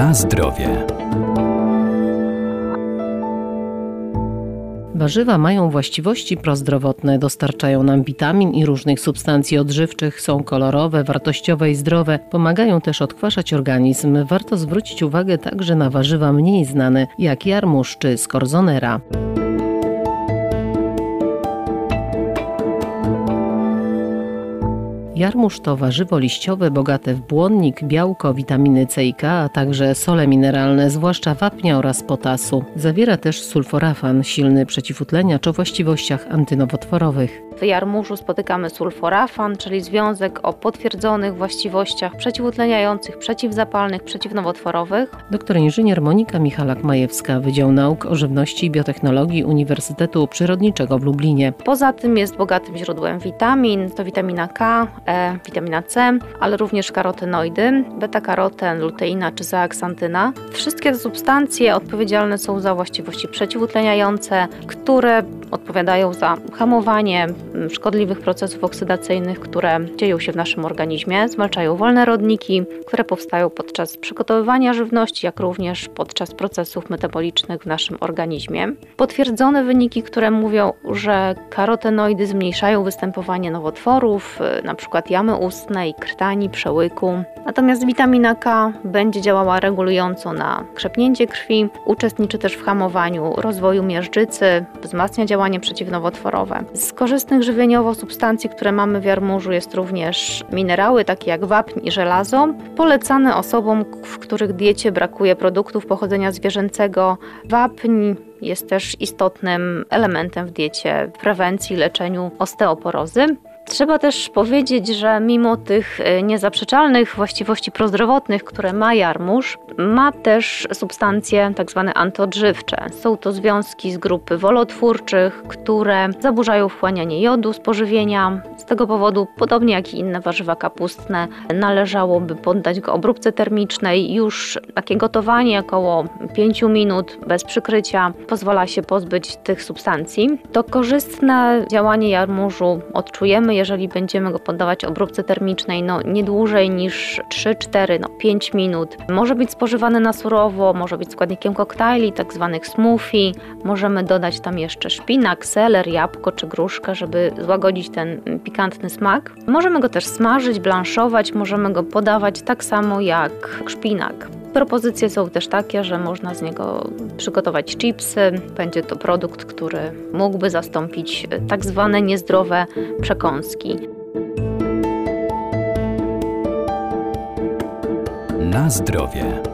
Na zdrowie. Warzywa mają właściwości prozdrowotne, dostarczają nam witamin i różnych substancji odżywczych, są kolorowe, wartościowe i zdrowe, pomagają też odkwaszać organizm. Warto zwrócić uwagę także na warzywa mniej znane, jak jarmuż czy skorzonera. Jarmuż to warzywo liściowe bogate w błonnik, białko, witaminy C i K, a także sole mineralne, zwłaszcza wapnia oraz potasu. Zawiera też sulforafan, silny przeciwutleniacz o właściwościach antynowotworowych. W jarmużu spotykamy sulforafan, czyli związek o potwierdzonych właściwościach przeciwutleniających, przeciwzapalnych, przeciwnowotworowych. Doktor inżynier Monika Michalak-Majewska, Wydział Nauk o Żywności i Biotechnologii Uniwersytetu Przyrodniczego w Lublinie. Poza tym jest bogatym źródłem witamin, to witamina K, E, witamina C, ale również karotenoidy, beta-karoten, luteina czy zeaksantyna. Wszystkie te substancje odpowiedzialne są za właściwości przeciwutleniające, które odpowiadają za hamowanie mm, szkodliwych procesów oksydacyjnych, które dzieją się w naszym organizmie, zwalczają wolne rodniki, które powstają podczas przygotowywania żywności, jak również podczas procesów metabolicznych w naszym organizmie. Potwierdzone wyniki, które mówią, że karotenoidy zmniejszają występowanie nowotworów, y, np. jamy ustnej, krtani, przełyku. Natomiast witamina K będzie działała regulująco na krzepnięcie krwi, uczestniczy też w hamowaniu rozwoju miażdżycy, wzmacnia działanie przeciwnowotworowe. Z korzystnych żywieniowo substancji, które mamy w jarmużu jest również minerały takie jak wapń i żelazo, polecane osobom, w których diecie brakuje produktów pochodzenia zwierzęcego. Wapń jest też istotnym elementem w diecie w prewencji, leczeniu osteoporozy. Trzeba też powiedzieć, że mimo tych e, niezaprzeczalnych właściwości prozdrowotnych, które ma jarmuż, ma też substancje tzw. Tak antyodżywcze. Są to związki z grupy wolotwórczych, które zaburzają wchłanianie jodu z pożywienia. Tego powodu, podobnie jak i inne warzywa kapustne, należałoby poddać go obróbce termicznej. Już takie gotowanie około 5 minut bez przykrycia pozwala się pozbyć tych substancji. To korzystne działanie jarmużu odczujemy jeżeli będziemy go poddawać obróbce termicznej no, nie dłużej niż 3-4, no 5 minut. Może być spożywany na surowo, może być składnikiem koktajli, tak zwanych smoothie. Możemy dodać tam jeszcze szpinak, seler, jabłko czy gruszkę, żeby złagodzić ten pikantny smak. Możemy go też smażyć, blanszować, możemy go podawać tak samo jak szpinak. Propozycje są też takie, że można z niego przygotować chipsy. Będzie to produkt, który mógłby zastąpić tak zwane niezdrowe przekąski. Na zdrowie.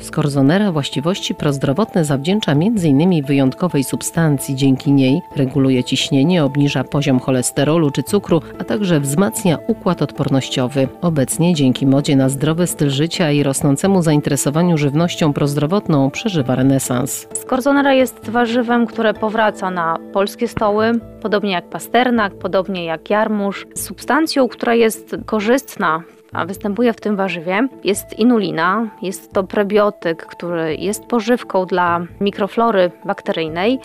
Skorzonera właściwości prozdrowotne zawdzięcza m.in. wyjątkowej substancji. Dzięki niej reguluje ciśnienie, obniża poziom cholesterolu czy cukru, a także wzmacnia układ odpornościowy. Obecnie dzięki modzie na zdrowy styl życia i rosnącemu zainteresowaniu żywnością prozdrowotną przeżywa renesans. Skorzonera jest warzywem, które powraca na polskie stoły, podobnie jak pasternak, podobnie jak jarmuż. Substancją, która jest korzystna a występuje w tym warzywie, jest inulina. Jest to prebiotyk, który jest pożywką dla mikroflory bakteryjnej.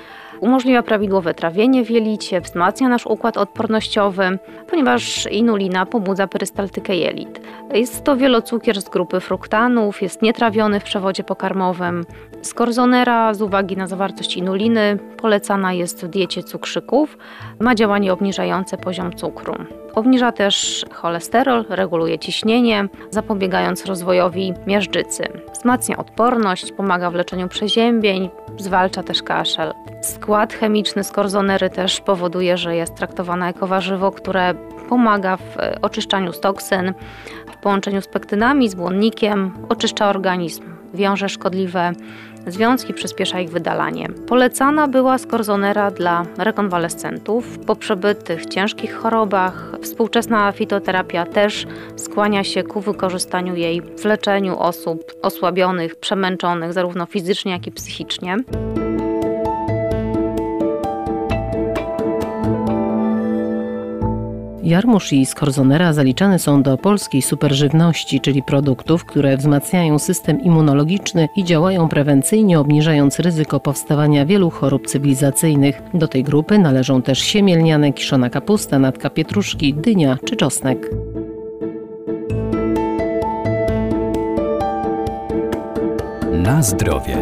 Umożliwia prawidłowe trawienie w jelicie, wzmacnia nasz układ odpornościowy, ponieważ inulina pobudza perystaltykę jelit. Jest to wielocukier z grupy fruktanów, jest nietrawiony w przewodzie pokarmowym. Skorzonera z uwagi na zawartość inuliny polecana jest w diecie cukrzyków. Ma działanie obniżające poziom cukru. Obniża też cholesterol, reguluje ciśnienie, zapobiegając rozwojowi miażdżycy. Wzmacnia odporność, pomaga w leczeniu przeziębień, zwalcza też kaszel. Skład chemiczny skorzonery też powoduje, że jest traktowane jako warzywo, które pomaga w oczyszczaniu z toksyn, w połączeniu z pektynami, z błonnikiem, oczyszcza organizm, wiąże szkodliwe związki, przyspiesza ich wydalanie. Polecana była skorzonera dla rekonwalescentów po przebytych ciężkich chorobach. Współczesna fitoterapia też skłania się ku wykorzystaniu jej w leczeniu osób osłabionych, przemęczonych zarówno fizycznie, jak i psychicznie. Jarmuż i skorzonera zaliczane są do polskiej superżywności, czyli produktów, które wzmacniają system immunologiczny i działają prewencyjnie, obniżając ryzyko powstawania wielu chorób cywilizacyjnych. Do tej grupy należą też siemielniane, kiszona kapusta, natka pietruszki, dynia czy czosnek. Na zdrowie.